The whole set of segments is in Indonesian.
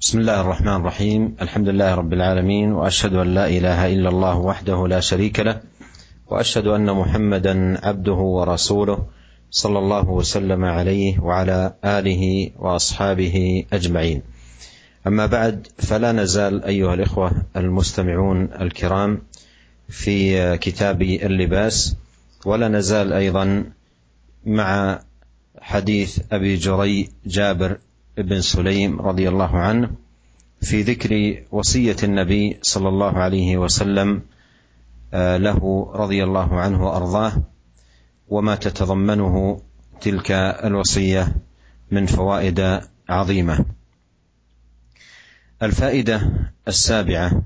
بسم الله الرحمن الرحيم الحمد لله رب العالمين واشهد ان لا اله الا الله وحده لا شريك له واشهد ان محمدا عبده ورسوله صلى الله وسلم عليه وعلى اله واصحابه اجمعين اما بعد فلا نزال ايها الاخوه المستمعون الكرام في كتاب اللباس ولا نزال أيضا مع حديث ابي جري جابر بن سليم رضي الله عنه في ذكر وصية النبي صلى الله عليه وسلم آه، له رضي الله عنه وأرضاه وما تتضمنه تلك الوصية من فوائد عظيمة. الفائدة السابعة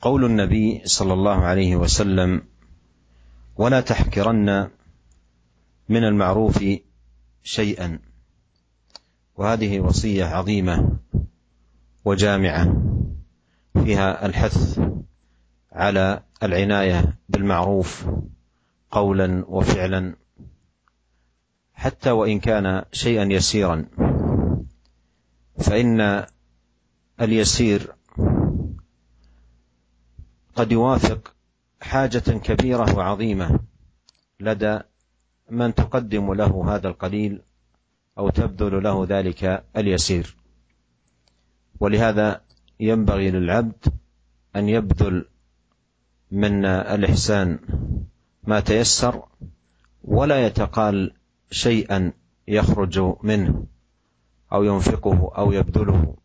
قول النبي صلى الله عليه وسلم ولا تحكرن من المعروف شيئا وهذه وصية عظيمة وجامعة فيها الحث على العناية بالمعروف قولا وفعلا حتى وإن كان شيئا يسيرا. فإن اليسير قد يوافق حاجة كبيرة وعظيمة لدى من تقدم له هذا القليل أو تبذل له ذلك اليسير. ولهذا ينبغي للعبد أن يبذل من الإحسان ما تيسر ولا يتقال شيئا يخرج منه أو ينفقه أو يبذله.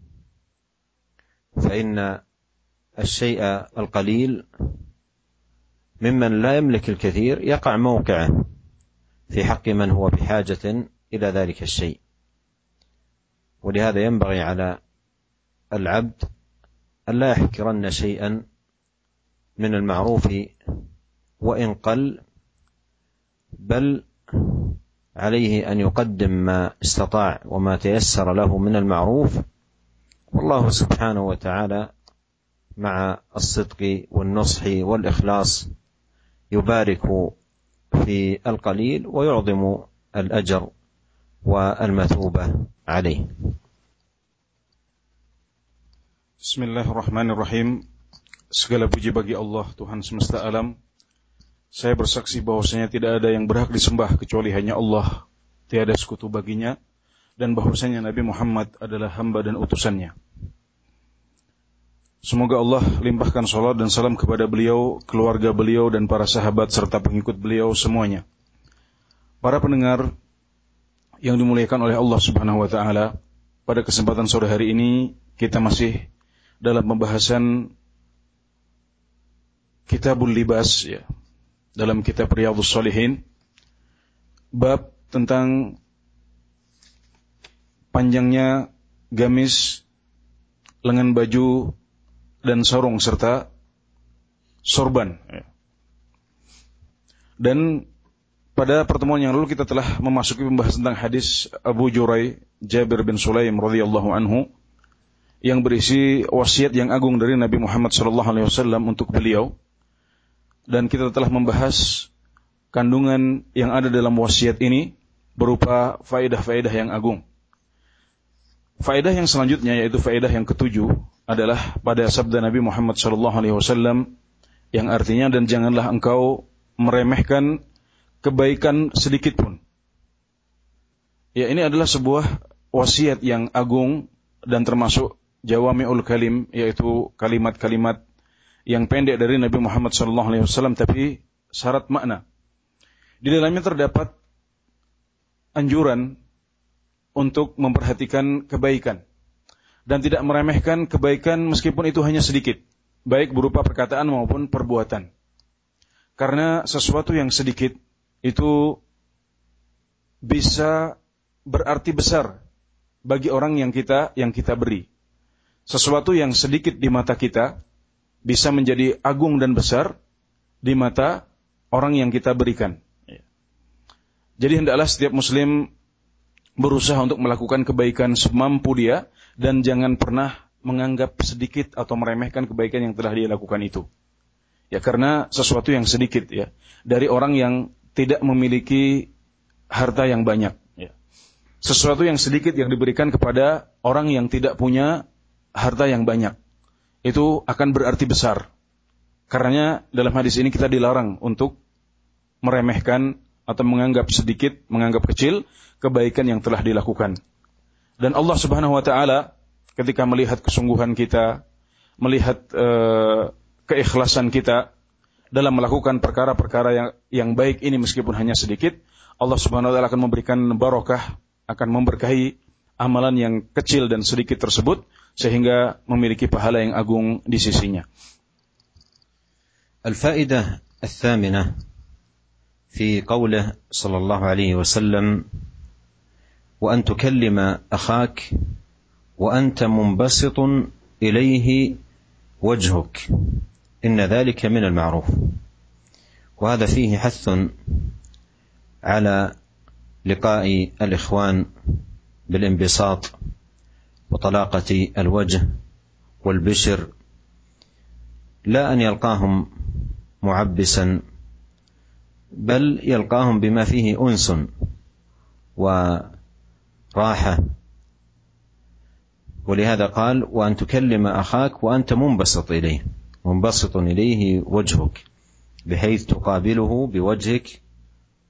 فإن الشيء القليل ممن لا يملك الكثير يقع موقعه في حق من هو بحاجة إلى ذلك الشيء. ولهذا ينبغي على العبد الا يحكرن شيئا من المعروف وإن قل بل عليه أن يقدم ما استطاع وما تيسر له من المعروف. والله سبحانه وتعالى مع الصدق والنصح والإخلاص يبارك في القليل ويعظم الأجر. والمثوبه عليه Bismillahirrahmanirrahim. Segala puji bagi Allah Tuhan semesta alam. Saya bersaksi bahwasanya tidak ada yang berhak disembah kecuali hanya Allah. Tiada sekutu baginya dan bahwasanya Nabi Muhammad adalah hamba dan utusannya. Semoga Allah limpahkan salat dan salam kepada beliau, keluarga beliau dan para sahabat serta pengikut beliau semuanya. Para pendengar yang dimuliakan oleh Allah Subhanahu wa taala, pada kesempatan sore hari ini kita masih dalam pembahasan Kitabul Libas ya. Dalam kitab Riyadhus Shalihin bab tentang panjangnya gamis lengan baju dan sarung serta sorban ya. Dan pada pertemuan yang lalu kita telah memasuki pembahasan tentang hadis Abu Jurai Jabir bin Sulaim radhiyallahu anhu yang berisi wasiat yang agung dari Nabi Muhammad SAW untuk beliau dan kita telah membahas kandungan yang ada dalam wasiat ini berupa faedah-faedah yang agung. Faedah yang selanjutnya yaitu faedah yang ketujuh adalah pada sabda Nabi Muhammad SAW yang artinya dan janganlah engkau meremehkan kebaikan sedikit pun. Ya ini adalah sebuah wasiat yang agung dan termasuk jawami'ul kalim yaitu kalimat-kalimat yang pendek dari Nabi Muhammad SAW tapi syarat makna. Di dalamnya terdapat anjuran untuk memperhatikan kebaikan dan tidak meremehkan kebaikan meskipun itu hanya sedikit, baik berupa perkataan maupun perbuatan. Karena sesuatu yang sedikit itu bisa berarti besar bagi orang yang kita yang kita beri sesuatu yang sedikit di mata kita bisa menjadi agung dan besar di mata orang yang kita berikan. Ya. Jadi hendaklah setiap muslim berusaha untuk melakukan kebaikan semampu dia dan jangan pernah menganggap sedikit atau meremehkan kebaikan yang telah dia lakukan itu. Ya karena sesuatu yang sedikit ya dari orang yang tidak memiliki harta yang banyak. Ya. sesuatu yang sedikit yang diberikan kepada orang yang tidak punya harta yang banyak. Itu akan berarti besar. Karena dalam hadis ini kita dilarang untuk meremehkan atau menganggap sedikit, menganggap kecil kebaikan yang telah dilakukan. Dan Allah Subhanahu wa taala ketika melihat kesungguhan kita, melihat uh, keikhlasan kita dalam melakukan perkara-perkara yang yang baik ini meskipun hanya sedikit, Allah Subhanahu wa taala akan memberikan barokah akan memberkahi amalan yang kecil dan sedikit tersebut sehingga memiliki pahala yang agung di sisinya. الفائدة الثامنة في قوله صلى الله عليه وسلم وأن تكلم أخاك وأنت منبسط إليه وجهك إن ذلك من المعروف. وهذا فيه حث على لقاء الإخوان بالانبساط وطلاقة الوجه والبشر لا أن يلقاهم معبسا بل يلقاهم بما فيه أنس وراحة. ولهذا قال وأن تكلم أخاك وأنت منبسط إليه. منبسط إليه وجهك بحيث تقابله بوجهك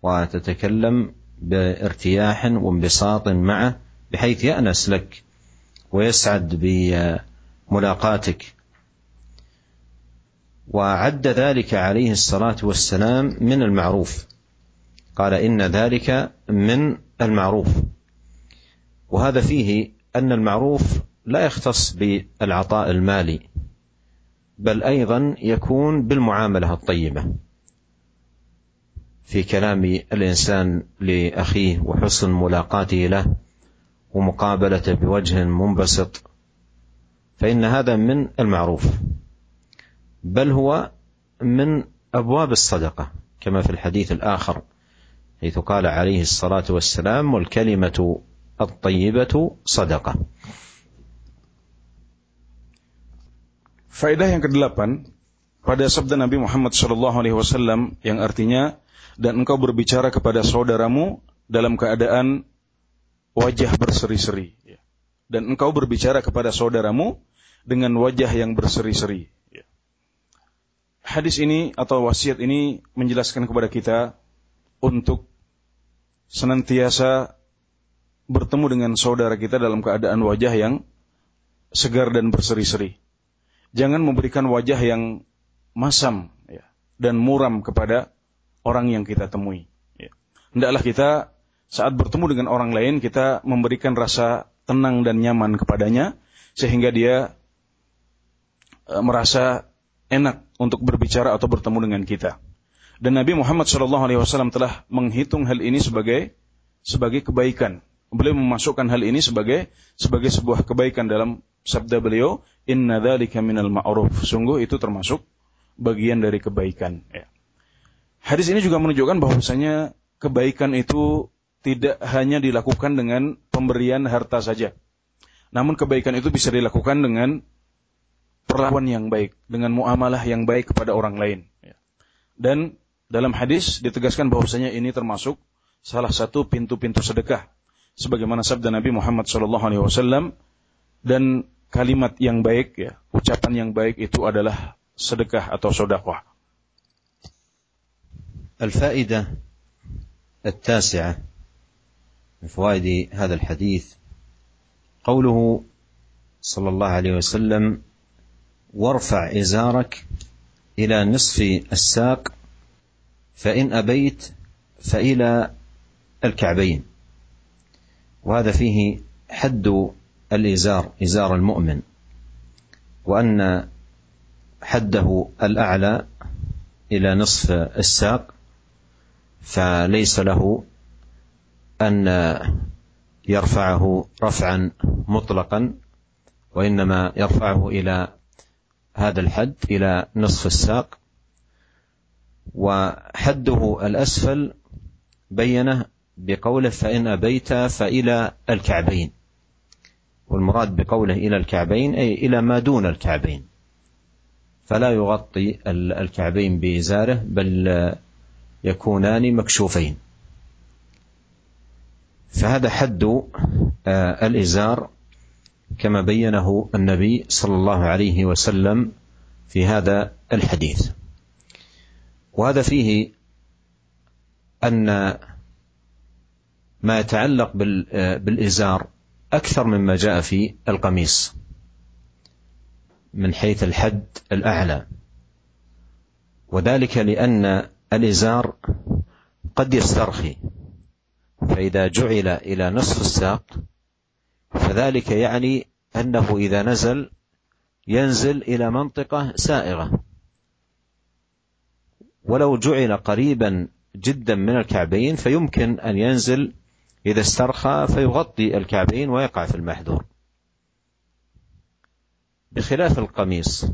وتتكلم بارتياح وانبساط معه بحيث يأنس لك ويسعد بملاقاتك. وعد ذلك عليه الصلاة والسلام من المعروف. قال إن ذلك من المعروف. وهذا فيه أن المعروف لا يختص بالعطاء المالي. بل أيضا يكون بالمعاملة الطيبة. في كلام الإنسان لأخيه وحسن ملاقاته له ومقابلته بوجه منبسط فإن هذا من المعروف. بل هو من أبواب الصدقة كما في الحديث الآخر حيث قال عليه الصلاة والسلام والكلمة الطيبة صدقة. Faedah yang kedelapan pada sabda Nabi Muhammad SAW yang artinya dan engkau berbicara kepada saudaramu dalam keadaan wajah berseri-seri. Ya. Dan engkau berbicara kepada saudaramu dengan wajah yang berseri-seri. Ya. Hadis ini atau wasiat ini menjelaskan kepada kita untuk senantiasa bertemu dengan saudara kita dalam keadaan wajah yang segar dan berseri-seri. Jangan memberikan wajah yang masam ya, dan muram kepada orang yang kita temui. Ya. Hendaklah kita saat bertemu dengan orang lain kita memberikan rasa tenang dan nyaman kepadanya sehingga dia e, merasa enak untuk berbicara atau bertemu dengan kita. Dan Nabi Muhammad SAW telah menghitung hal ini sebagai sebagai kebaikan. Beliau memasukkan hal ini sebagai sebagai sebuah kebaikan dalam sabda beliau, "Inna dzalika minal ma'ruf." Sungguh itu termasuk bagian dari kebaikan. Ya. Hadis ini juga menunjukkan bahwasanya kebaikan itu tidak hanya dilakukan dengan pemberian harta saja. Namun kebaikan itu bisa dilakukan dengan perlakuan yang baik, dengan muamalah yang baik kepada orang lain. Ya. Dan dalam hadis ditegaskan bahwasanya ini termasuk salah satu pintu-pintu sedekah. Sebagaimana sabda Nabi Muhammad SAW dan kalimat yang baik, ya, ucapan yang baik itu adalah sedekah atau sodakoh. الفائدة التاسعة من فوائد هذا الحديث قوله صلى الله عليه وسلم وارفع إزارك إلى نصف الساق فإن أبيت فإلى الكعبين وهذا فيه حد الإزار إزار المؤمن وأن حده الأعلى إلى نصف الساق فليس له أن يرفعه رفعا مطلقا وإنما يرفعه إلى هذا الحد إلى نصف الساق. وحده الأسفل بينه بقوله فإن أبيت فإلى الكعبين. والمراد بقوله إلى الكعبين أي إلى ما دون الكعبين. فلا يغطي الكعبين بإزاره بل يكونان مكشوفين. فهذا حد آه، الإزار كما بينه النبي صلى الله عليه وسلم في هذا الحديث. وهذا فيه أن ما يتعلق آه، بالإزار أكثر مما جاء في القميص من حيث الحد الأعلى. وذلك لأن الإزار قد يسترخي. فإذا جعل إلى نصف الساق فذلك يعني أنه إذا نزل ينزل إلى منطقة سائغة. ولو جعل قريبا جدا من الكعبين فيمكن أن ينزل إذا استرخى فيغطي الكعبين ويقع في المحذور. بخلاف القميص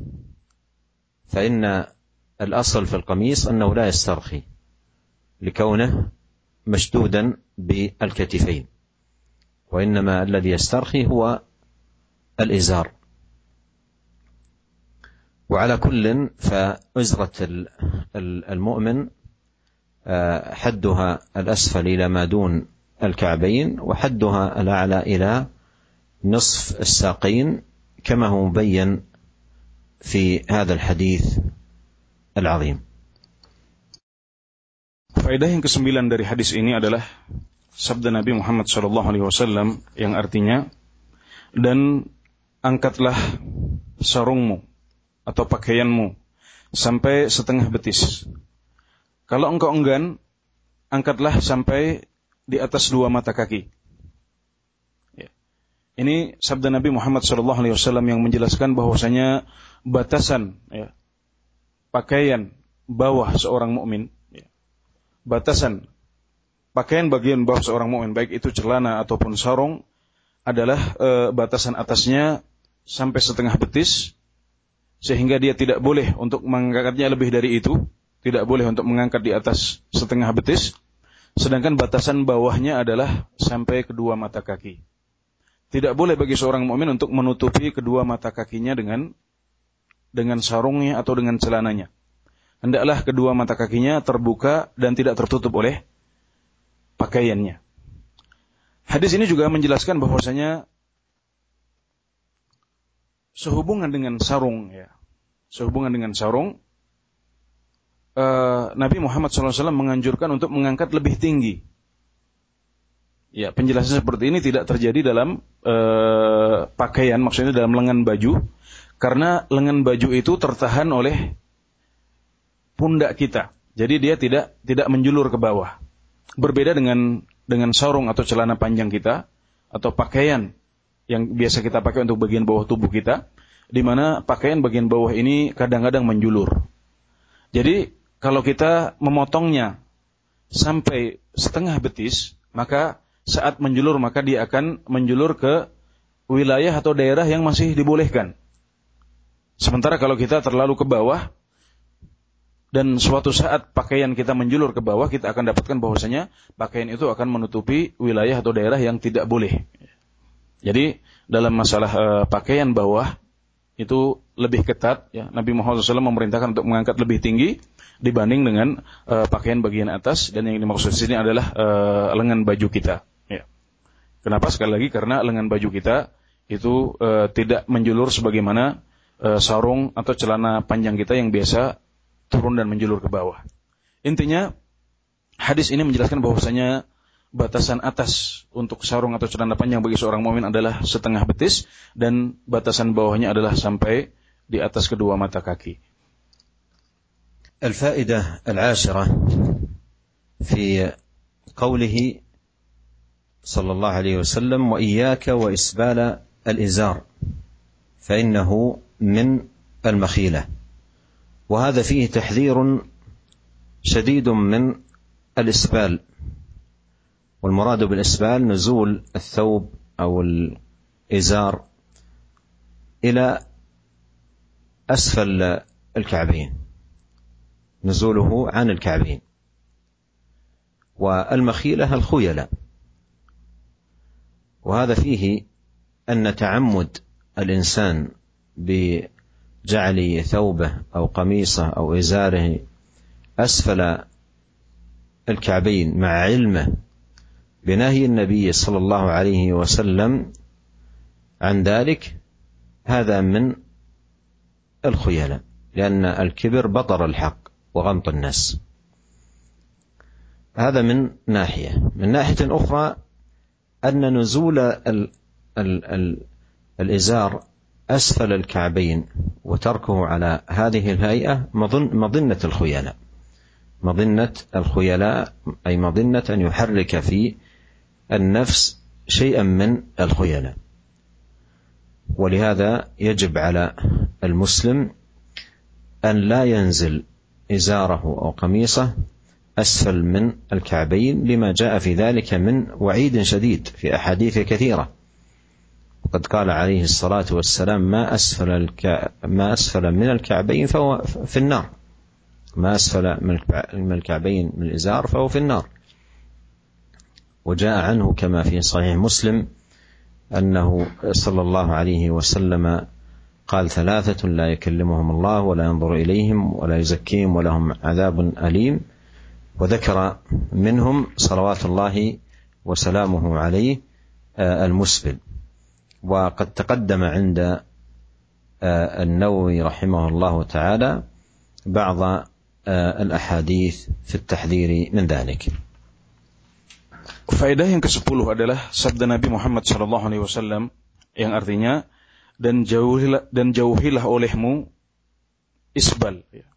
فإن الأصل في القميص أنه لا يسترخي لكونه مشدودا بالكتفين وإنما الذي يسترخي هو الإزار. وعلى كل فأزرة المؤمن آه، حدها الأسفل إلى ما دون الكعبين وحدها الأعلى إلى نصف الساقين كما هو مبين في هذا الحديث العظيم Faedah yang kesembilan dari hadis ini adalah sabda Nabi Muhammad SAW yang artinya dan angkatlah sarungmu atau pakaianmu sampai setengah betis. Kalau engkau enggan, angkatlah sampai di atas dua mata kaki. Ya. Ini sabda Nabi Muhammad SAW yang menjelaskan bahwasanya batasan ya, pakaian bawah seorang mukmin batasan pakaian bagian bawah seorang mukmin baik itu celana ataupun sarung adalah e, batasan atasnya sampai setengah betis sehingga dia tidak boleh untuk mengangkatnya lebih dari itu, tidak boleh untuk mengangkat di atas setengah betis, sedangkan batasan bawahnya adalah sampai kedua mata kaki. Tidak boleh bagi seorang mukmin untuk menutupi kedua mata kakinya dengan dengan sarungnya atau dengan celananya hendaklah kedua mata kakinya terbuka dan tidak tertutup oleh pakaiannya. Hadis ini juga menjelaskan bahwasanya sehubungan dengan sarung ya, sehubungan dengan sarung uh, Nabi Muhammad SAW menganjurkan untuk mengangkat lebih tinggi. Ya, penjelasan seperti ini tidak terjadi dalam uh, pakaian, maksudnya dalam lengan baju, karena lengan baju itu tertahan oleh pundak kita. Jadi dia tidak tidak menjulur ke bawah. Berbeda dengan dengan sarung atau celana panjang kita atau pakaian yang biasa kita pakai untuk bagian bawah tubuh kita, di mana pakaian bagian bawah ini kadang-kadang menjulur. Jadi kalau kita memotongnya sampai setengah betis, maka saat menjulur maka dia akan menjulur ke wilayah atau daerah yang masih dibolehkan. Sementara kalau kita terlalu ke bawah, dan suatu saat pakaian kita menjulur ke bawah, kita akan dapatkan bahwasanya pakaian itu akan menutupi wilayah atau daerah yang tidak boleh. Jadi dalam masalah uh, pakaian bawah itu lebih ketat ya Nabi Muhammad SAW memerintahkan untuk mengangkat lebih tinggi dibanding dengan uh, pakaian bagian atas dan yang dimaksud di sini adalah uh, lengan baju kita ya. Kenapa sekali lagi karena lengan baju kita itu uh, tidak menjulur sebagaimana uh, sarung atau celana panjang kita yang biasa turun dan menjulur ke bawah. Intinya hadis ini menjelaskan bahwasanya batasan atas untuk sarung atau celana panjang bagi seorang mukmin adalah setengah betis dan batasan bawahnya adalah sampai di atas kedua mata kaki. الفائدة العاشرة في قوله صلى الله عليه وسلم وإياك وإسبال الإزار فإنه من المخيلة. وهذا فيه تحذير شديد من الإسبال والمراد بالإسبال نزول الثوب أو الإزار إلى أسفل الكعبين. نزوله عن الكعبين. والمخيلة الخيلاء. وهذا فيه أن تعمد الإنسان جعل ثوبه أو قميصه أو إزاره أسفل الكعبين مع علمه بنهي النبي صلى الله عليه وسلم عن ذلك. هذا من الخيلاء لأن الكبر بطر الحق. وغمط الناس. هذا من ناحية. من ناحية أخرى أن نزول ال ال ال الإزار أسفل الكعبين وتركه على هذه الهيئة مظن مظنة الخيلاء. مظنة الخيلاء أي مظنة أن يحرك في النفس شيئا من الخيلاء. ولهذا يجب على المسلم أن لا ينزل إزاره أو قميصه أسفل من الكعبين لما جاء في ذلك من وعيد شديد في أحاديث كثيرة. وقد قال عليه الصلاة والسلام ما أسفل الك... ما أسفل من الكعبين فهو في النار. ما أسفل من الكعبين من الإزار فهو في النار. وجاء عنه كما في صحيح مسلم أنه صلى الله عليه وسلم قال ثلاثة لا يكلمهم الله ولا ينظر إليهم ولا يزكيهم ولهم عذاب أليم. وذكر منهم صلوات الله وسلامه عليه المسبل. وقد تقدم عند النووي رحمه الله تعالى بعض الأحاديث في التحذير من ذلك. Faedah yang ke-10 adalah sabda Nabi Muhammad sallallahu alaihi wasallam yang artinya dan jauhilah dan jauhilah olehmu isbal ya.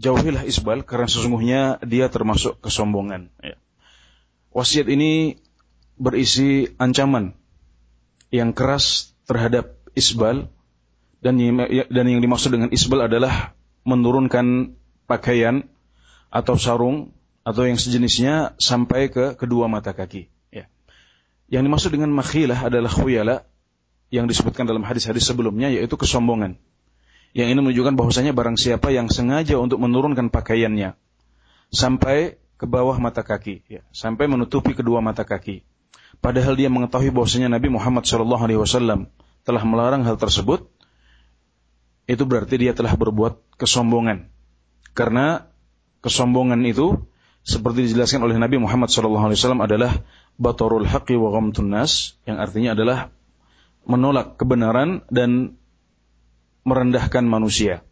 Jauhilah isbal karena sesungguhnya dia termasuk kesombongan ya. Wasiat ini berisi ancaman yang keras terhadap isbal dan dan yang dimaksud dengan isbal adalah menurunkan pakaian atau sarung atau yang sejenisnya sampai ke kedua mata kaki. Ya. Yang dimaksud dengan makhilah adalah khuyala yang disebutkan dalam hadis-hadis sebelumnya yaitu kesombongan. Yang ini menunjukkan bahwasanya barang siapa yang sengaja untuk menurunkan pakaiannya sampai ke bawah mata kaki, ya, sampai menutupi kedua mata kaki. Padahal dia mengetahui bahwasanya Nabi Muhammad SAW telah melarang hal tersebut, itu berarti dia telah berbuat kesombongan. Karena kesombongan itu seperti dijelaskan oleh Nabi Muhammad SAW adalah batorul haqqi wa ghamtun nas yang artinya adalah menolak kebenaran dan merendahkan manusia.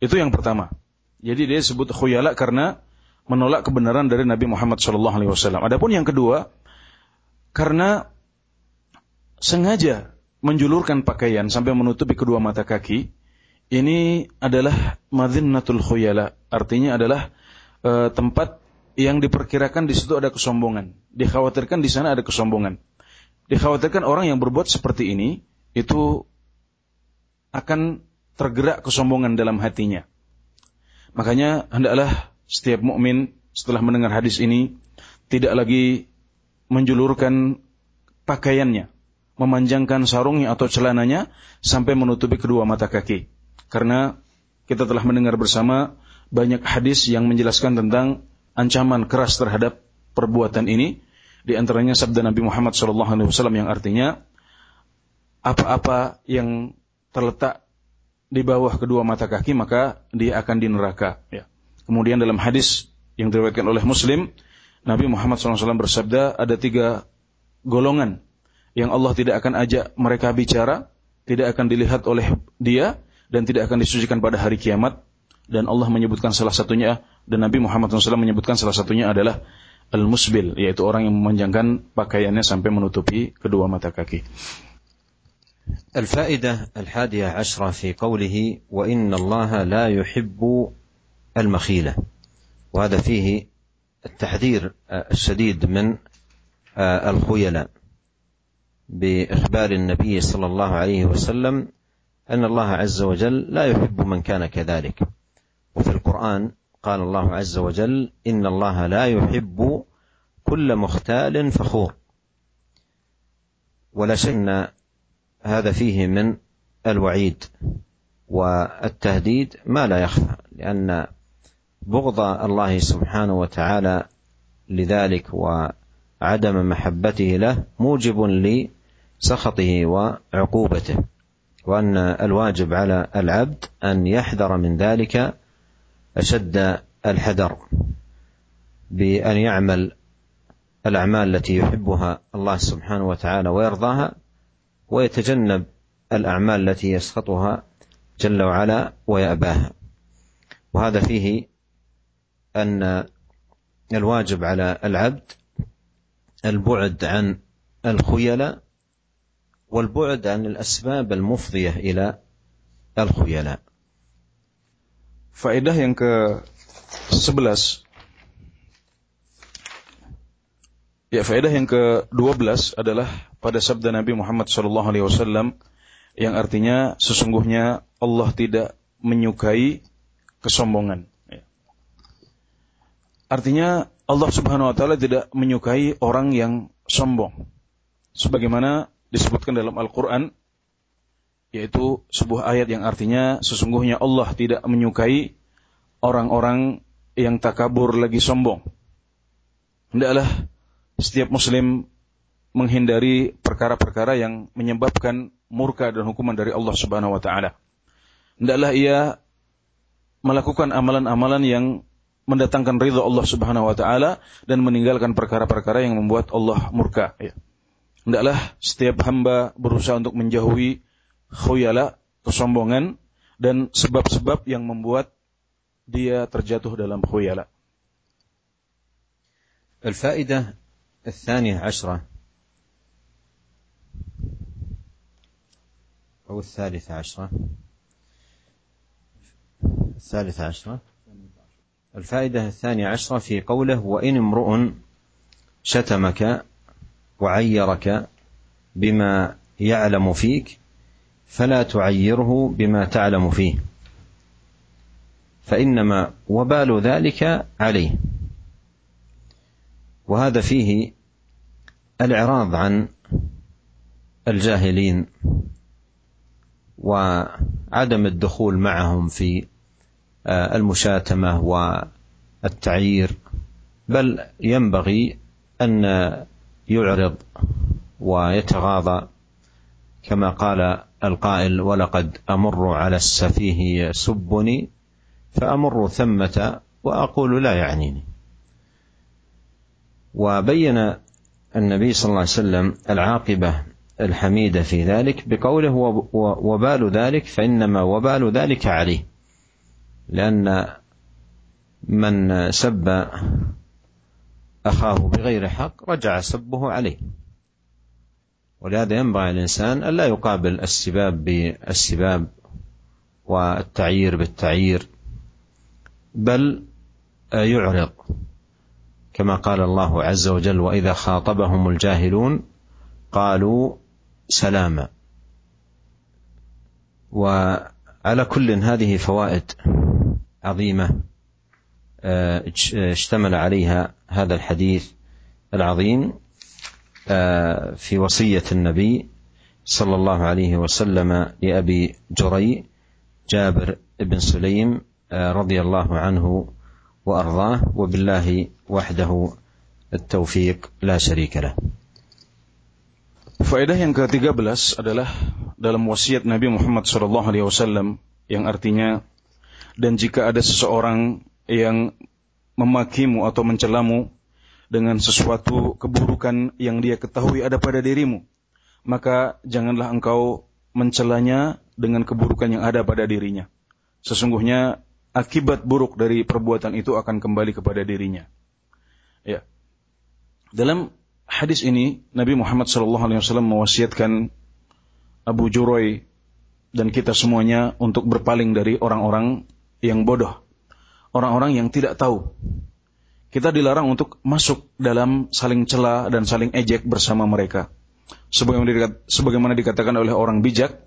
Itu yang pertama. Jadi dia sebut khuyala karena menolak kebenaran dari Nabi Muhammad SAW. Adapun yang kedua, karena sengaja menjulurkan pakaian sampai menutupi kedua mata kaki, ini adalah madinnatul khuyala. Artinya adalah e, tempat yang diperkirakan di situ ada kesombongan. Dikhawatirkan di sana ada kesombongan. Dikhawatirkan orang yang berbuat seperti ini itu akan tergerak kesombongan dalam hatinya. Makanya hendaklah setiap mukmin setelah mendengar hadis ini tidak lagi menjulurkan pakaiannya, memanjangkan sarungnya atau celananya sampai menutupi kedua mata kaki. Karena kita telah mendengar bersama banyak hadis yang menjelaskan tentang ancaman keras terhadap perbuatan ini. Di antaranya sabda Nabi Muhammad SAW yang artinya apa-apa yang terletak di bawah kedua mata kaki maka dia akan di neraka. Ya. Kemudian dalam hadis yang diriwayatkan oleh Muslim, Nabi Muhammad SAW bersabda ada tiga golongan yang Allah tidak akan ajak mereka bicara, tidak akan dilihat oleh dia, dan tidak akan disucikan pada hari kiamat dan Allah menyebutkan salah satunya dan Nabi Muhammad SAW menyebutkan salah satunya adalah al-musbil yaitu orang yang memanjangkan pakaiannya sampai menutupi kedua mata kaki. الفائدة الحادية عشرة في قوله وإن الله لا يحب المخيلة وهذا فيه التحذير الشديد من الخيلاء بإخبار النبي صلى الله عليه وسلم أن الله عز وجل لا يحب من كان كذلك وفي القرآن قال الله عز وجل إن الله لا يحب كل مختال فخور. ولا شك أن هذا فيه من الوعيد والتهديد ما لا يخفى لأن بغض الله سبحانه وتعالى لذلك وعدم محبته له موجب لسخطه وعقوبته وأن الواجب على العبد أن يحذر من ذلك أشد الحذر بأن يعمل الأعمال التي يحبها الله سبحانه وتعالى ويرضاها ويتجنب الأعمال التي يسخطها جل وعلا ويأباها. وهذا فيه أن الواجب على العبد البعد عن الخيلاء والبعد عن الأسباب المفضية إلى الخيلاء. Faedah yang ke-11 Ya, faedah yang ke-12 adalah pada sabda Nabi Muhammad SAW yang artinya sesungguhnya Allah tidak menyukai kesombongan. Ya. Artinya Allah Subhanahu wa taala tidak menyukai orang yang sombong. Sebagaimana disebutkan dalam Al-Qur'an yaitu sebuah ayat yang artinya sesungguhnya Allah tidak menyukai orang-orang yang takabur lagi sombong. Hendaklah setiap muslim menghindari perkara-perkara yang menyebabkan murka dan hukuman dari Allah Subhanahu wa taala. Hendaklah ia melakukan amalan-amalan yang mendatangkan ridha Allah Subhanahu wa taala dan meninggalkan perkara-perkara yang membuat Allah murka ya. Hendaklah setiap hamba berusaha untuk menjauhi khuyala, kesombongan dan sebab-sebab yang membuat dia terjatuh dalam khuyala. الفائدة الثانية عشرة أو الثالثة عشرة الثالثة عشرة الفائدة الثانية عشرة في قوله وإن امرؤ شتمك وعيرك بما يعلم فيك فلا تعيره بما تعلم فيه. فإنما وبال ذلك عليه. وهذا فيه الإعراض عن الجاهلين وعدم الدخول معهم في آه، المشاتمة والتعيير بل ينبغي أن يعرض ويتغاضى كما قال القائل ولقد أمر على السفيه يسبني فأمر ثمة وأقول لا يعنيني. وبين النبي صلى الله عليه وسلم العاقبة الحميدة في ذلك بقوله وبال ذلك فإنما وبال ذلك عليه. لأن من سب أخاه بغير حق رجع سبه عليه. ولهذا ينبغي الإنسان ألا يقابل السباب بالسباب والتعيير بالتعيير بل يعرض كما قال الله عز وجل وإذا خاطبهم الجاهلون قالوا سلاما. وعلى كل هذه فوائد عظيمة آه، اشتمل عليها هذا الحديث العظيم. آه، في وصيه النبي صلى الله عليه وسلم لابي جري جابر بن سليم آه، رضي الله عنه وارضاه وبالله وحده التوفيق لا شريك له. Faedah yang ke-13 adalah dalam wasiat Nabi Muhammad SAW yang artinya dan jika ada seseorang yang memakimu atau mencelamu dengan sesuatu keburukan yang dia ketahui ada pada dirimu, maka janganlah engkau mencelanya dengan keburukan yang ada pada dirinya. Sesungguhnya akibat buruk dari perbuatan itu akan kembali kepada dirinya. Ya. Dalam hadis ini Nabi Muhammad SAW mewasiatkan Abu Juroy dan kita semuanya untuk berpaling dari orang-orang yang bodoh, orang-orang yang tidak tahu. Kita dilarang untuk masuk dalam saling cela dan saling ejek bersama mereka. Sebagaimana dikatakan oleh orang bijak,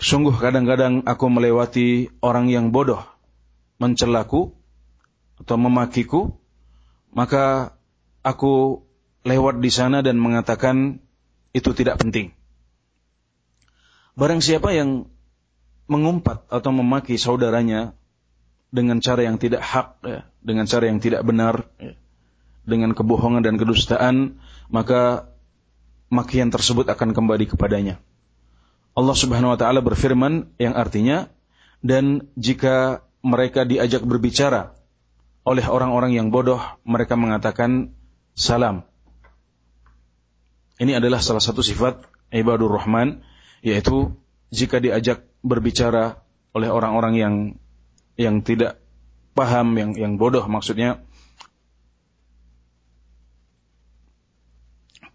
sungguh kadang-kadang aku melewati orang yang bodoh mencelaku atau memakiku, maka aku lewat di sana dan mengatakan itu tidak penting. Barang siapa yang mengumpat atau memaki saudaranya dengan cara yang tidak hak, ya, dengan cara yang tidak benar, ya, dengan kebohongan dan kedustaan, maka makian tersebut akan kembali kepadanya. Allah Subhanahu wa taala berfirman yang artinya dan jika mereka diajak berbicara oleh orang-orang yang bodoh, mereka mengatakan salam. Ini adalah salah satu sifat ibadur rahman yaitu jika diajak berbicara oleh orang-orang yang yang tidak paham yang yang bodoh maksudnya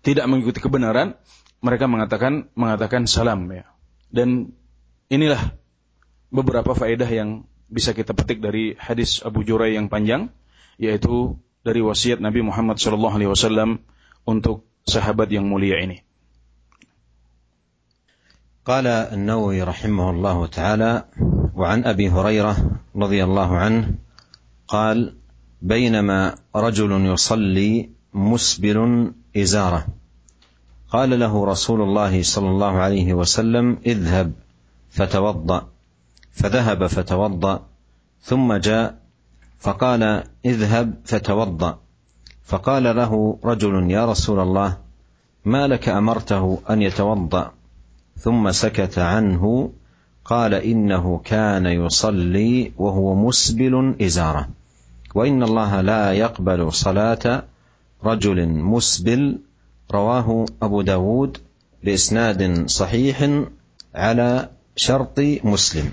tidak mengikuti kebenaran mereka mengatakan mengatakan salam ya dan inilah beberapa faedah yang bisa kita petik dari hadis Abu Jurai yang panjang yaitu dari wasiat Nabi Muhammad SAW untuk sahabat yang mulia ini. قال النووي رحمه الله تعالى وعن ابي هريره رضي الله عنه قال بينما رجل يصلي مسبل إزارة. قال له رسول الله صلى الله عليه وسلم اذهب فتوضأ. فذهب فتوضأ ثم جاء فقال اذهب فتوضأ. فقال له رجل يا رسول الله ما لك أمرته أن يتوضأ؟ ثم سكت عنه قال إنه كان يصلي وهو مسبل إزارة. وإن الله لا يقبل صلاة رجل مسبل. رواه أبو داود بإسناد صحيح على شرط مسلم.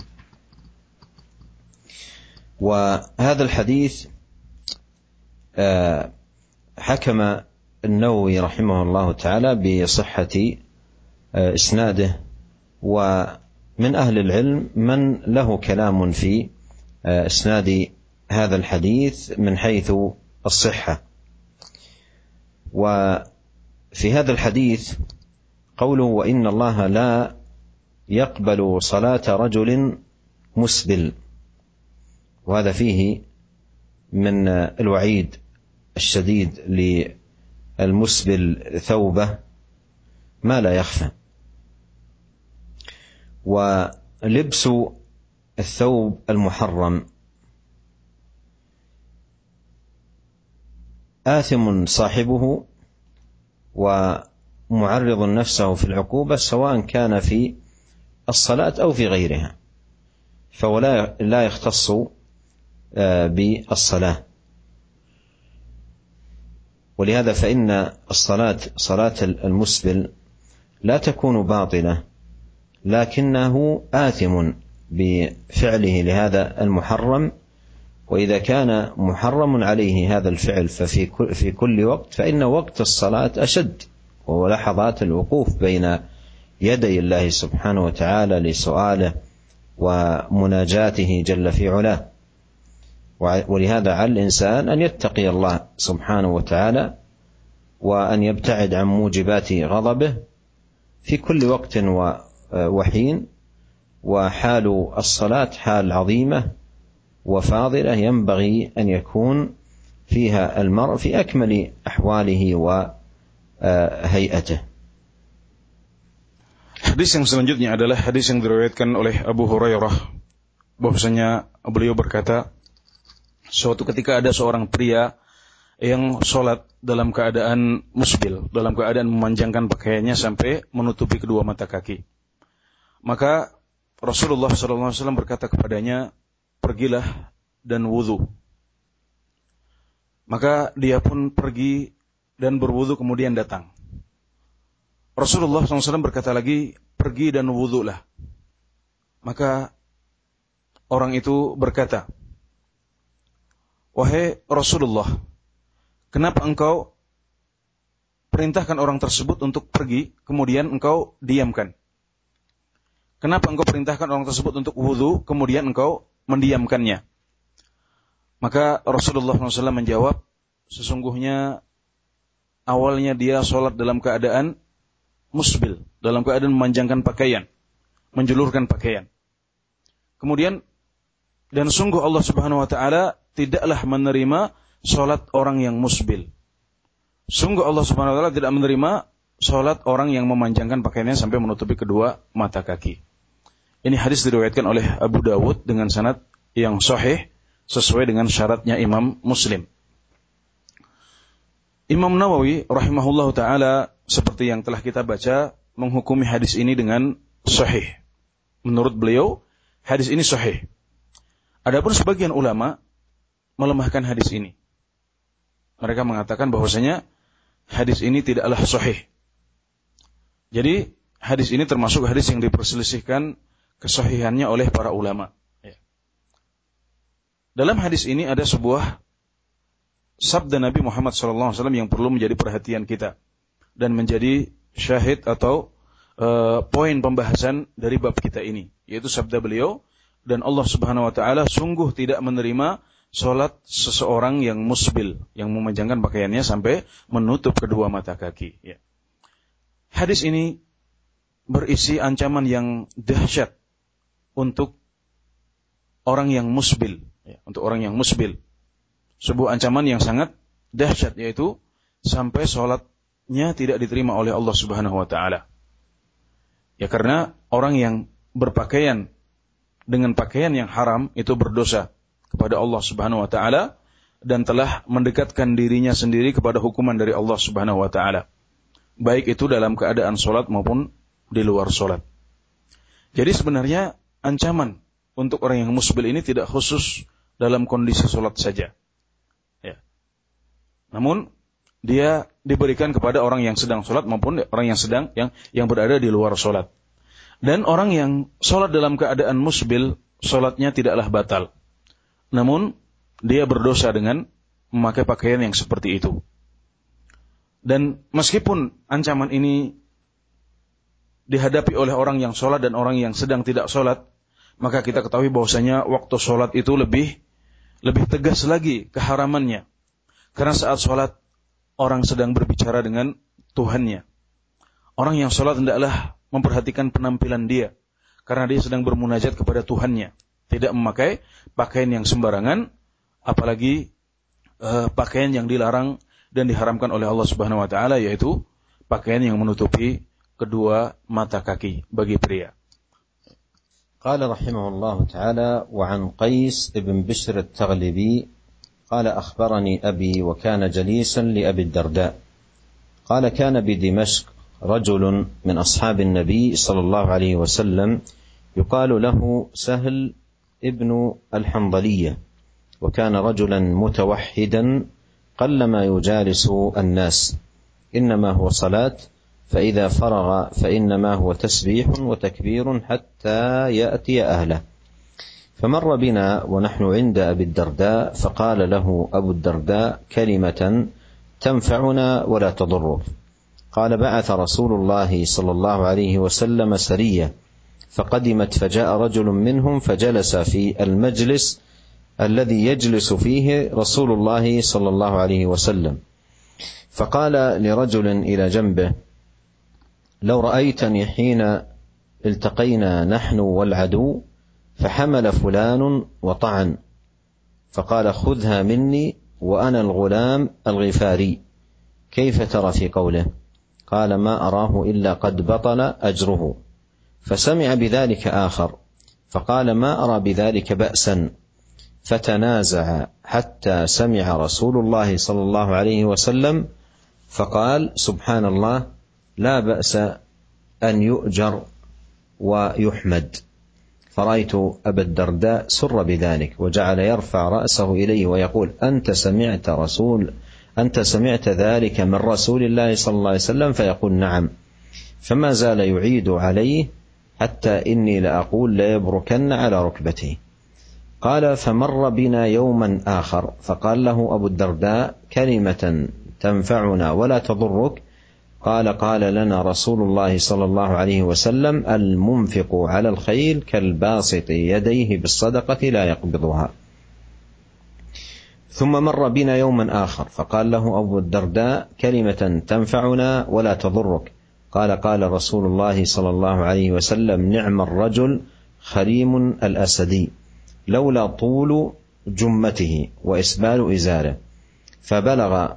وهذا الحديث آه حكم النووي رحمه الله تعالى بصحة آه، إسناده. ومن أهل العلم من له كلام في آه، إسناد هذا الحديث من حيث الصحة. وفي هذا الحديث قوله وإن الله لا يقبل صلاة رجل مسبل. وهذا فيه من الوعيد الشديد للمسبل ثوبه ما لا يخفى. ولبس الثوب المحرم. آثم صاحبه ومعرض نفسه في العقوبة سواء كان في الصلاة أو في غيرها فهو لا يختص آه، بالصلاة. ولهذا فإن الصلاة صلاة المسبل لا تكون باطلة. لكنه آثم بفعله لهذا المحرم وإذا كان محرم عليه هذا الفعل ففي كل في كل وقت فإن وقت الصلاة أشد وهو لحظات الوقوف بين يدي الله سبحانه وتعالى لسؤاله ومناجاته جل في علاه. ولهذا على الإنسان أن يتقي الله سبحانه وتعالى وأن يبتعد عن موجبات غضبه في كل وقت وحين وحال الصلاة حال عظيمة وفاضلة ينبغي أن يكون فيها المرء في أكمل أحواله وهيئته Hadis yang selanjutnya adalah hadis yang diriwayatkan oleh Abu Hurairah bahwasanya beliau berkata Suatu ketika ada seorang pria yang sholat dalam keadaan musbil, dalam keadaan memanjangkan pakaiannya sampai menutupi kedua mata kaki. Maka Rasulullah SAW berkata kepadanya, pergilah dan wudhu. Maka dia pun pergi dan berwudhu kemudian datang. Rasulullah SAW berkata lagi, pergi dan wudhulah. Maka orang itu berkata, Wahai Rasulullah, kenapa engkau perintahkan orang tersebut untuk pergi, kemudian engkau diamkan? Kenapa engkau perintahkan orang tersebut untuk wudhu, kemudian engkau mendiamkannya? Maka Rasulullah SAW menjawab, sesungguhnya awalnya dia sholat dalam keadaan musbil, dalam keadaan memanjangkan pakaian, menjulurkan pakaian. Kemudian dan sungguh Allah Subhanahu wa taala tidaklah menerima sholat orang yang musbil. Sungguh Allah Subhanahu wa taala tidak menerima sholat orang yang memanjangkan pakaiannya sampai menutupi kedua mata kaki. Ini hadis diriwayatkan oleh Abu Dawud dengan sanad yang sahih sesuai dengan syaratnya Imam Muslim. Imam Nawawi rahimahullah taala seperti yang telah kita baca menghukumi hadis ini dengan sahih. Menurut beliau, hadis ini sahih. Adapun sebagian ulama melemahkan hadis ini. Mereka mengatakan bahwasanya hadis ini tidaklah sahih. Jadi hadis ini termasuk hadis yang diperselisihkan kesahihannya oleh para ulama. Ya. Dalam hadis ini ada sebuah sabda Nabi Muhammad SAW yang perlu menjadi perhatian kita dan menjadi syahid atau uh, poin pembahasan dari bab kita ini, yaitu sabda beliau dan Allah Subhanahu Wa Taala sungguh tidak menerima sholat seseorang yang musbil, yang memanjangkan pakaiannya sampai menutup kedua mata kaki. Ya. Hadis ini berisi ancaman yang dahsyat untuk orang yang musbil, ya, untuk orang yang musbil. Sebuah ancaman yang sangat dahsyat yaitu sampai sholatnya tidak diterima oleh Allah Subhanahu Wa Taala. Ya karena orang yang berpakaian dengan pakaian yang haram itu berdosa kepada Allah Subhanahu Wa Taala dan telah mendekatkan dirinya sendiri kepada hukuman dari Allah Subhanahu Wa Taala baik itu dalam keadaan sholat maupun di luar sholat. Jadi sebenarnya ancaman untuk orang yang musbil ini tidak khusus dalam kondisi sholat saja. Ya. Namun dia diberikan kepada orang yang sedang sholat maupun orang yang sedang yang yang berada di luar sholat. Dan orang yang sholat dalam keadaan musbil, sholatnya tidaklah batal. Namun dia berdosa dengan memakai pakaian yang seperti itu. Dan meskipun ancaman ini dihadapi oleh orang yang sholat dan orang yang sedang tidak sholat, maka kita ketahui bahwasanya waktu sholat itu lebih lebih tegas lagi keharamannya. Karena saat sholat orang sedang berbicara dengan Tuhannya. Orang yang sholat hendaklah memperhatikan penampilan dia. Karena dia sedang bermunajat kepada Tuhannya. Tidak memakai pakaian yang sembarangan, apalagi uh, pakaian yang dilarang dan diharamkan oleh Allah Subhanahu wa taala yaitu pakaian yang menutupi kedua mata kaki bagi pria. قال رحمه الله تعالى وعن قيس بن بشر التغلبي قال أخبرني أبي وكان جليسا لأبي الدرداء. قال كان بدمشق رجل من أصحاب النبي صلى الله عليه وسلم يقال له سهل ابن الحنظلية وكان رجلا متوحدا قلما يجالس الناس إنما هو صلاة فإذا فرغ فإنما هو تسبيح وتكبير حتى يأتي أهله. فمر بنا ونحن عند أبي الدرداء فقال له أبو الدرداء كلمة تنفعنا ولا تضرك قال بعث رسول الله صلى الله عليه وسلم سرية فقدمت فجاء رجل منهم فجلس في المجلس الذي يجلس فيه رسول الله صلى الله عليه وسلم. فقال لرجل إلى جنبه لو رأيتني حين التقينا نحن والعدو فحمل فلان وطعن فقال خذها مني وأنا الغلام الغفاري. كيف ترى في قوله؟ قال ما أراه إلا قد بطل أجره. فسمع بذلك آخر فقال ما أرى بذلك بأسا. فتنازع حتى سمع رسول الله صلى الله عليه وسلم فقال سبحان الله لا بأس أن يؤجر ويحمد. فرأيت أبا الدرداء سر بذلك وجعل يرفع رأسه إليه ويقول أنت سمعت رسول أنت سمعت ذلك من رسول الله صلى الله عليه وسلم؟ فيقول نعم. فما زال يعيد عليه حتى إني لأقول ليبركن على ركبته قال فمر بنا يوما آخر فقال له أبو الدرداء كلمة تنفعنا ولا تضرك قال قال لنا رسول الله صلى الله عليه وسلم المنفق على الخيل كالباسط يديه بالصدقة لا يقبضها. ثم مر بنا يوما آخر فقال له أبو الدرداء كلمة تنفعنا ولا تضرك. قال قال رسول الله صلى الله عليه وسلم نعم الرجل خريم الأسدي لولا طول جمته وإسبال إزاره. فبلغ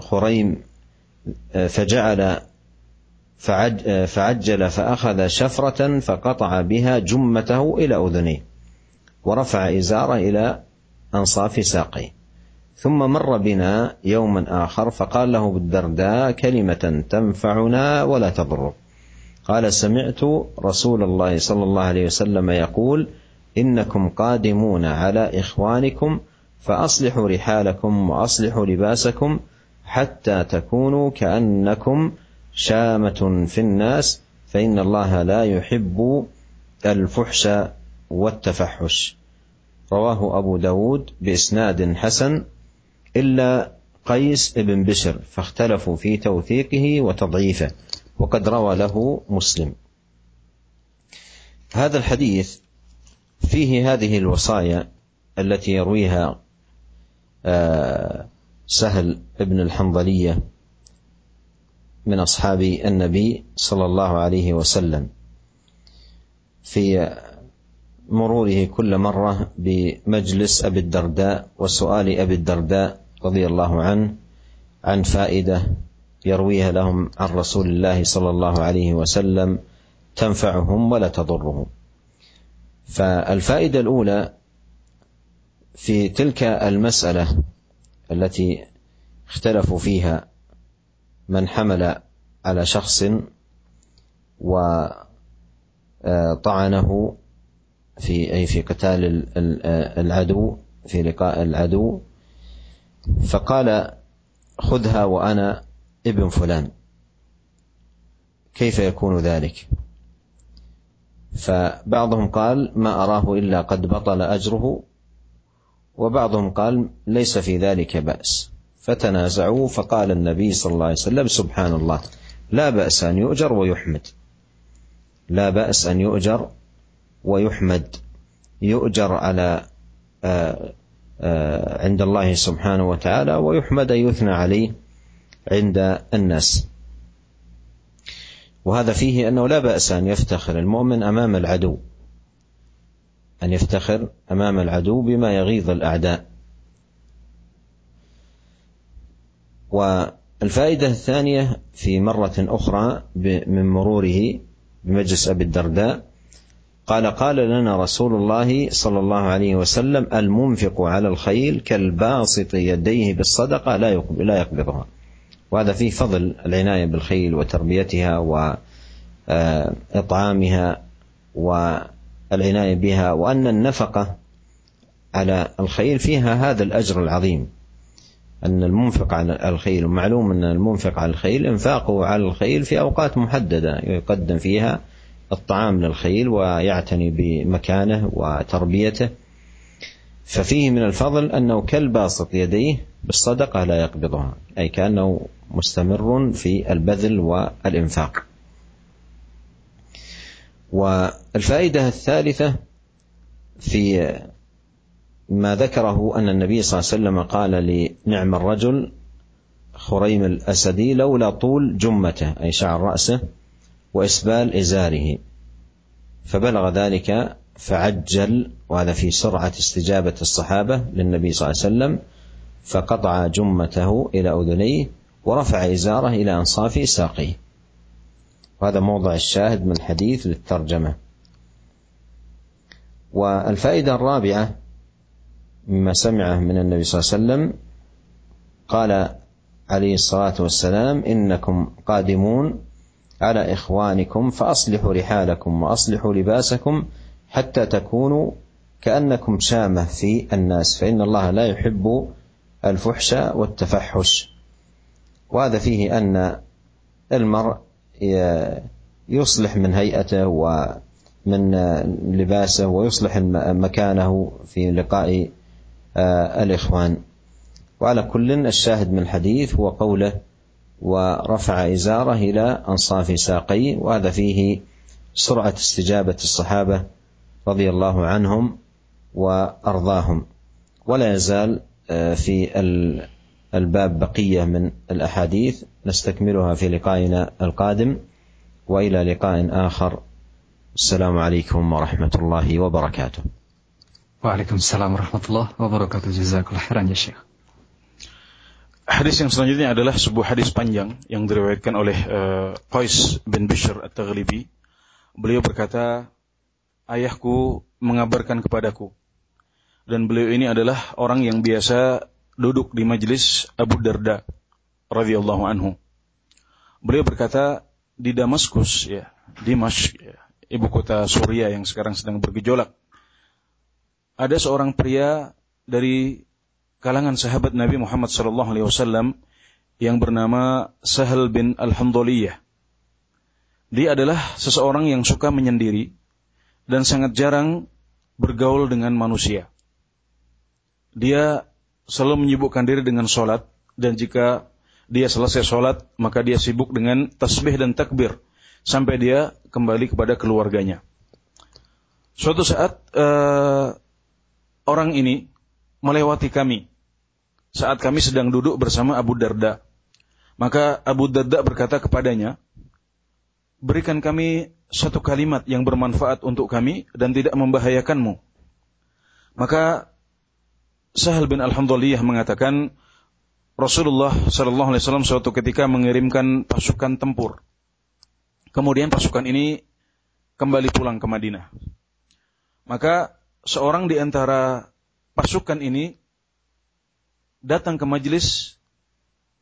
خريم آه، فجعل فعجل فأخذ شفرة فقطع بها جمته إلى أذنيه ورفع إزاره إلى أنصاف ساقيه. ثم مر بنا يوما آخر فقال له بالدرداء كلمة تنفعنا ولا تضرك قال سمعت رسول الله صلى الله عليه وسلم يقول إنكم قادمون على إخوانكم فأصلحوا رحالكم وأصلحوا لباسكم حتى تكونوا كأنكم شامة في الناس فإن الله لا يحب الفحش والتفحش. رواه أبو داود بإسناد حسن إلا قيس بن بشر فاختلفوا في توثيقه وتضعيفه وقد روى له مسلم. هذا الحديث فيه هذه الوصايا التي يرويها سهل بن الحنظلية من أصحاب النبي صلى الله عليه وسلم في مروره كل مرة بمجلس أبي الدرداء وسؤال أبي الدرداء رضي الله عنه عن فائدة يرويها لهم عن رسول الله صلى الله عليه وسلم تنفعهم ولا تضرهم. فالفائدة الأولى في تلك المسألة التي اختلفوا فيها من حمل على شخص وطعنه في أي في قتال العدو في لقاء العدو فقال خذها وأنا ابن فلان. كيف يكون ذلك؟ فبعضهم قال ما أراه إلا قد بطل أجره وبعضهم قال ليس في ذلك بأس. فتنازعوا فقال النبي صلى الله عليه وسلم سبحان الله لا بأس أن يؤجر ويحمد. لا بأس أن يؤجر ويحمد. يؤجر على آه، آه، عند الله سبحانه وتعالى ويحمد يثنى عليه عند الناس. وهذا فيه أنه لا بأس أن يفتخر المؤمن أمام العدو. أن يفتخر أمام العدو بما يغيظ الأعداء. والفائدة الثانية في مرة أخرى من مروره بمجلس أبي الدرداء قال قال لنا رسول الله صلى الله عليه وسلم المنفق على الخيل كالباسط يديه بالصدقة لا لا يقبضها. وهذا فيه فضل العناية بالخيل وتربيتها وإطعامها والعنايه بها وأن النفقة على الخيل فيها هذا الأجر العظيم. أن المنفق على الخيل ومعلوم أن المنفق على الخيل إنفاقه على الخيل في أوقات محددة يقدم فيها الطعام للخيل ويعتني بمكانه وتربيته. ففيه من الفضل أنه كالباسط يديه بالصدقة لا يقبضها أي كأنه مستمر في البذل والإنفاق. والفائدة الثالثة في ما ذكره أن النبي صلى الله عليه وسلم قال لنعم الرجل خريم الأسدي لولا طول جمته أي شعر رأسه وإسبال إزاره. فبلغ ذلك فعجل وهذا في سرعة استجابة الصحابة للنبي صلى الله عليه وسلم فقطع جمته إلى أذنيه ورفع إزاره إلى أنصاف ساقيه. وهذا موضع الشاهد من حديث للترجمة. والفائدة الرابعة مما سمعه من النبي صلى الله عليه وسلم قال عليه الصلاة والسلام إنكم قادمون على إخوانكم فأصلحوا رحالكم وأصلحوا لباسكم حتى تكونوا كأنكم شامة في الناس فإن الله لا يحب الفحش والتفحش. وهذا فيه أن المرء يصلح من هيئته ومن لباسه ويصلح مكانه في لقاء آه، الإخوان. وعلى كل الشاهد من الحديث هو قوله ورفع إزاره إلى أنصاف ساقيه وهذا فيه سرعة استجابة الصحابة رضي الله عنهم وأرضاهم. ولا يزال آه، في الباب بقية من الأحاديث نستكملها في لقائنا القادم وإلى لقاء آخر السلام عليكم ورحمة الله وبركاته Waalaikumsalam warahmatullahi wabarakatuh. Jazakallah khairan ya Syekh. Hadis yang selanjutnya adalah sebuah hadis panjang yang diriwayatkan oleh uh, Qais bin Bishr At-Taghlibi. Beliau berkata, "Ayahku mengabarkan kepadaku." Dan beliau ini adalah orang yang biasa duduk di majelis Abu Darda radhiyallahu anhu. Beliau berkata, di Damaskus ya, Dimash ya, ibu kota Suriah yang sekarang sedang bergejolak ada seorang pria dari kalangan sahabat Nabi Muhammad sallallahu alaihi wasallam yang bernama Sahal bin Al-Hamdaliyah. Dia adalah seseorang yang suka menyendiri dan sangat jarang bergaul dengan manusia. Dia selalu menyibukkan diri dengan sholat dan jika dia selesai sholat maka dia sibuk dengan tasbih dan takbir sampai dia kembali kepada keluarganya. Suatu saat uh, orang ini melewati kami saat kami sedang duduk bersama Abu Darda. Maka Abu Darda berkata kepadanya, berikan kami satu kalimat yang bermanfaat untuk kami dan tidak membahayakanmu. Maka Sahal bin Alhamdulillah mengatakan Rasulullah Shallallahu Alaihi Wasallam suatu ketika mengirimkan pasukan tempur. Kemudian pasukan ini kembali pulang ke Madinah. Maka seorang di antara pasukan ini datang ke majelis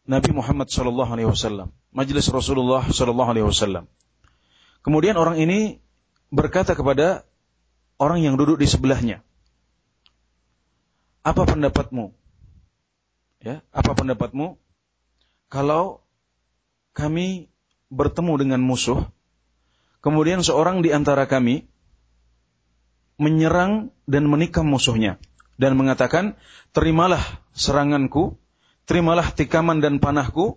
Nabi Muhammad Shallallahu Alaihi Wasallam, majelis Rasulullah Shallallahu Alaihi Wasallam. Kemudian orang ini berkata kepada orang yang duduk di sebelahnya, "Apa pendapatmu? Ya, apa pendapatmu kalau kami bertemu dengan musuh, kemudian seorang di antara kami menyerang dan menikam musuhnya dan mengatakan, "Terimalah seranganku, terimalah tikaman dan panahku,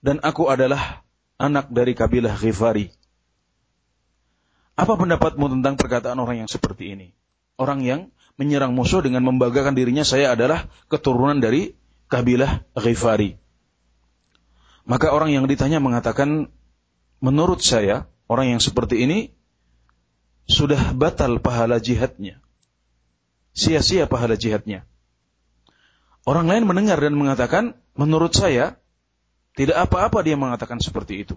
dan aku adalah anak dari kabilah Ghifari." Apa pendapatmu tentang perkataan orang yang seperti ini? Orang yang menyerang musuh dengan membanggakan dirinya saya adalah keturunan dari kabilah Ghifari. Maka orang yang ditanya mengatakan, menurut saya, orang yang seperti ini sudah batal pahala jihadnya. Sia-sia pahala jihadnya. Orang lain mendengar dan mengatakan, menurut saya, tidak apa-apa dia mengatakan seperti itu.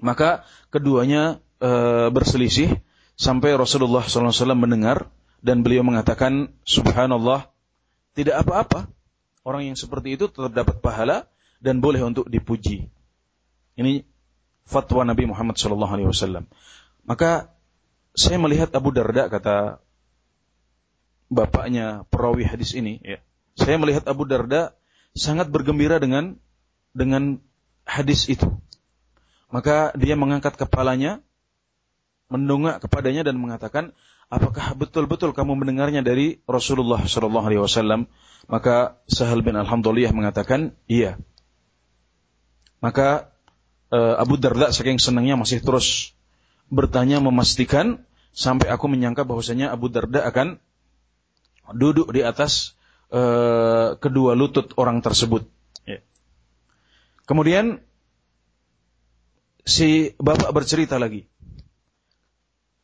Maka keduanya e, berselisih sampai Rasulullah SAW mendengar dan beliau mengatakan Subhanallah tidak apa-apa orang yang seperti itu tetap dapat pahala dan boleh untuk dipuji. Ini fatwa Nabi Muhammad SAW. Maka saya melihat Abu Darda kata bapaknya perawi hadis ini, ya. Saya melihat Abu Darda sangat bergembira dengan dengan hadis itu. Maka dia mengangkat kepalanya mendongak kepadanya dan mengatakan, apakah betul-betul kamu mendengarnya dari Rasulullah Shallallahu Alaihi Wasallam? Maka Sahal bin Alhamdulillah mengatakan, iya. Maka uh, Abu Darda saking senangnya masih terus bertanya memastikan sampai aku menyangka bahwasanya Abu Darda akan duduk di atas uh, kedua lutut orang tersebut. Ya. Kemudian si bapak bercerita lagi.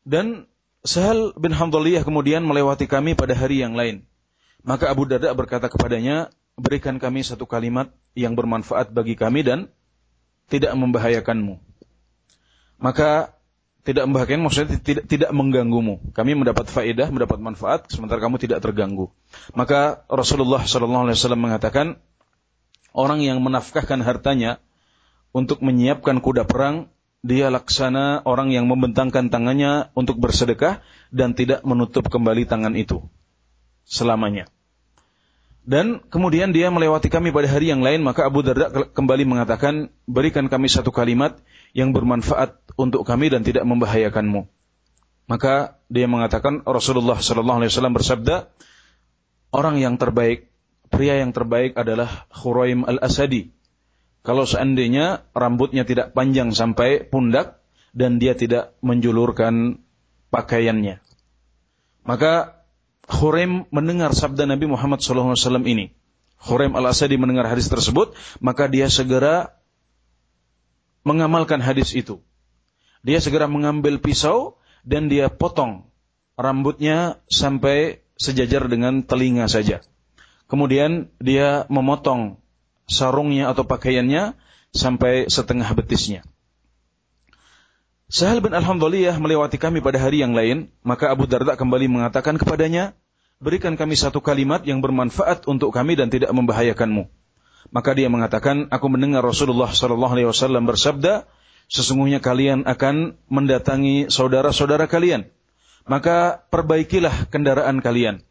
Dan Sahal bin Hamdaliyah kemudian melewati kami pada hari yang lain. Maka Abu Darda berkata kepadanya, berikan kami satu kalimat yang bermanfaat bagi kami dan tidak membahayakanmu. Maka tidak membahayakan maksudnya tidak tidak mengganggumu. Kami mendapat faedah, mendapat manfaat sementara kamu tidak terganggu. Maka Rasulullah wasallam mengatakan orang yang menafkahkan hartanya untuk menyiapkan kuda perang dia laksana orang yang membentangkan tangannya untuk bersedekah dan tidak menutup kembali tangan itu selamanya. Dan kemudian dia melewati kami pada hari yang lain, maka Abu Darda kembali mengatakan, berikan kami satu kalimat yang bermanfaat untuk kami dan tidak membahayakanmu. Maka dia mengatakan Rasulullah Sallallahu Alaihi Wasallam bersabda, orang yang terbaik, pria yang terbaik adalah Khuraim al Asadi, kalau seandainya rambutnya tidak panjang sampai pundak dan dia tidak menjulurkan pakaiannya. Maka Khurem mendengar sabda Nabi Muhammad SAW ini. Khurem al-Asadi mendengar hadis tersebut, maka dia segera mengamalkan hadis itu. Dia segera mengambil pisau dan dia potong rambutnya sampai sejajar dengan telinga saja. Kemudian dia memotong sarungnya atau pakaiannya sampai setengah betisnya. Sahal bin Alhamdulillah melewati kami pada hari yang lain, maka Abu Darda kembali mengatakan kepadanya, berikan kami satu kalimat yang bermanfaat untuk kami dan tidak membahayakanmu. Maka dia mengatakan, aku mendengar Rasulullah Sallallahu Alaihi Wasallam bersabda, sesungguhnya kalian akan mendatangi saudara-saudara kalian. Maka perbaikilah kendaraan kalian.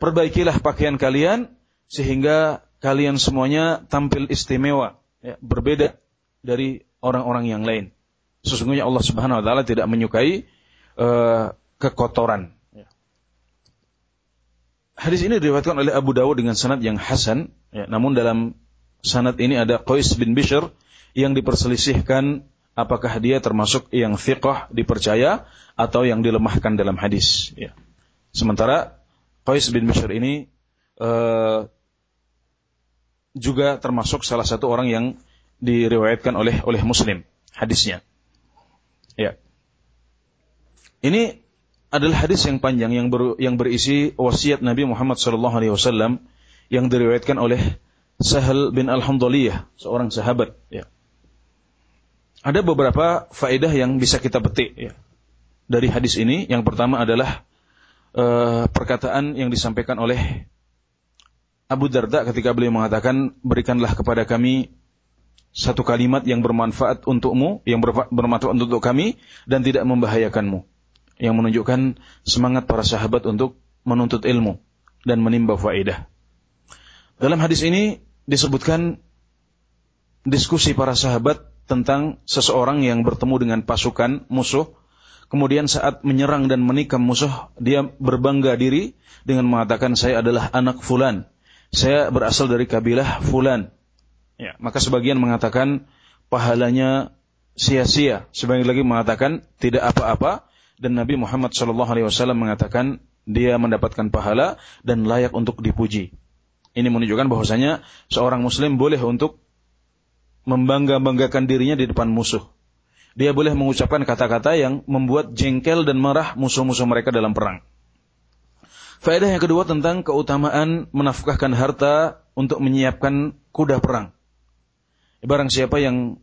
Perbaikilah pakaian kalian sehingga kalian semuanya tampil istimewa, ya, berbeda dari orang-orang yang lain. Sesungguhnya Allah Subhanahu wa taala tidak menyukai uh, kekotoran. Ya. Hadis ini diriwayatkan oleh Abu Dawud dengan sanad yang hasan, ya, namun dalam sanad ini ada Qais bin Bishr yang diperselisihkan apakah dia termasuk yang thiqah dipercaya atau yang dilemahkan dalam hadis. Ya. Sementara Qais bin Bishr ini uh, juga termasuk salah satu orang yang diriwayatkan oleh oleh Muslim hadisnya. Ya. Ini adalah hadis yang panjang yang ber, yang berisi wasiat Nabi Muhammad SAW yang diriwayatkan oleh Sahal bin Al-Hamdaliyah, seorang sahabat. Ya. Ada beberapa faedah yang bisa kita petik ya. dari hadis ini. Yang pertama adalah uh, perkataan yang disampaikan oleh Abu Darda ketika beliau mengatakan, berikanlah kepada kami satu kalimat yang bermanfaat untukmu, yang bermanfaat untuk kami, dan tidak membahayakanmu. Yang menunjukkan semangat para sahabat untuk menuntut ilmu dan menimba faedah. Dalam hadis ini disebutkan diskusi para sahabat tentang seseorang yang bertemu dengan pasukan musuh Kemudian saat menyerang dan menikam musuh, dia berbangga diri dengan mengatakan saya adalah anak fulan. Saya berasal dari kabilah fulan. Ya, maka sebagian mengatakan pahalanya sia-sia. Sebagian lagi mengatakan tidak apa-apa dan Nabi Muhammad SAW mengatakan dia mendapatkan pahala dan layak untuk dipuji. Ini menunjukkan bahwasanya seorang muslim boleh untuk membangga-banggakan dirinya di depan musuh dia boleh mengucapkan kata-kata yang membuat jengkel dan marah musuh-musuh mereka dalam perang. Faedah yang kedua tentang keutamaan menafkahkan harta untuk menyiapkan kuda perang. Barang siapa yang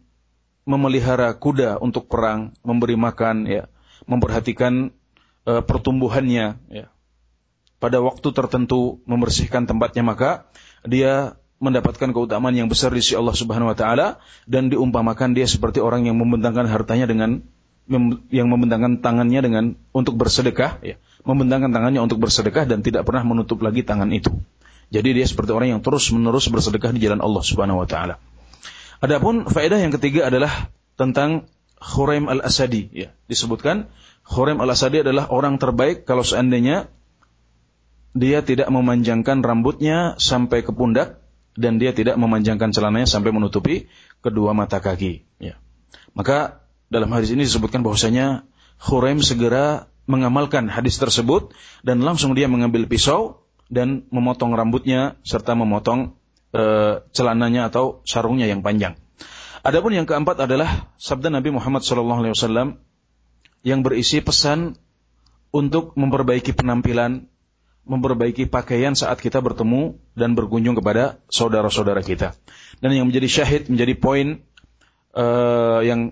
memelihara kuda untuk perang, memberi makan, ya, memperhatikan uh, pertumbuhannya, ya, pada waktu tertentu membersihkan tempatnya maka dia mendapatkan keutamaan yang besar di sisi Allah Subhanahu wa taala dan diumpamakan dia seperti orang yang membentangkan hartanya dengan yang membentangkan tangannya dengan untuk bersedekah ya, membentangkan tangannya untuk bersedekah dan tidak pernah menutup lagi tangan itu. Jadi dia seperti orang yang terus-menerus bersedekah di jalan Allah Subhanahu wa taala. Adapun faedah yang ketiga adalah tentang Khuraim al-Asadi ya. Disebutkan Khuraim al-Asadi adalah orang terbaik kalau seandainya dia tidak memanjangkan rambutnya sampai ke pundak dan dia tidak memanjangkan celananya sampai menutupi kedua mata kaki. Ya. Maka dalam hadis ini disebutkan bahwasanya Khuraim segera mengamalkan hadis tersebut dan langsung dia mengambil pisau dan memotong rambutnya serta memotong e, celananya atau sarungnya yang panjang. Adapun yang keempat adalah sabda Nabi Muhammad SAW yang berisi pesan untuk memperbaiki penampilan memperbaiki pakaian saat kita bertemu dan berkunjung kepada saudara-saudara kita. Dan yang menjadi syahid, menjadi poin uh, yang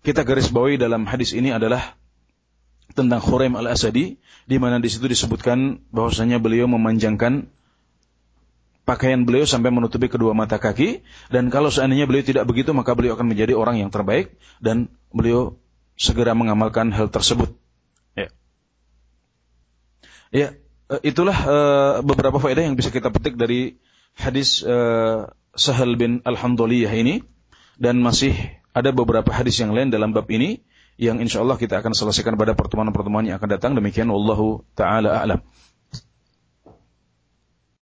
kita garis bawahi dalam hadis ini adalah tentang Khuraim al-Asadi, di mana di situ disebutkan bahwasanya beliau memanjangkan pakaian beliau sampai menutupi kedua mata kaki, dan kalau seandainya beliau tidak begitu, maka beliau akan menjadi orang yang terbaik, dan beliau segera mengamalkan hal tersebut. Ya, eh, itulah uh, beberapa faedah yang bisa kita petik dari hadis uh, Sahal bin Alhamdulillah ini dan masih ada beberapa hadis yang lain dalam bab ini yang insya Allah kita akan selesaikan pada pertemuan-pertemuan yang akan datang. Demikian wallahu taala a'lam.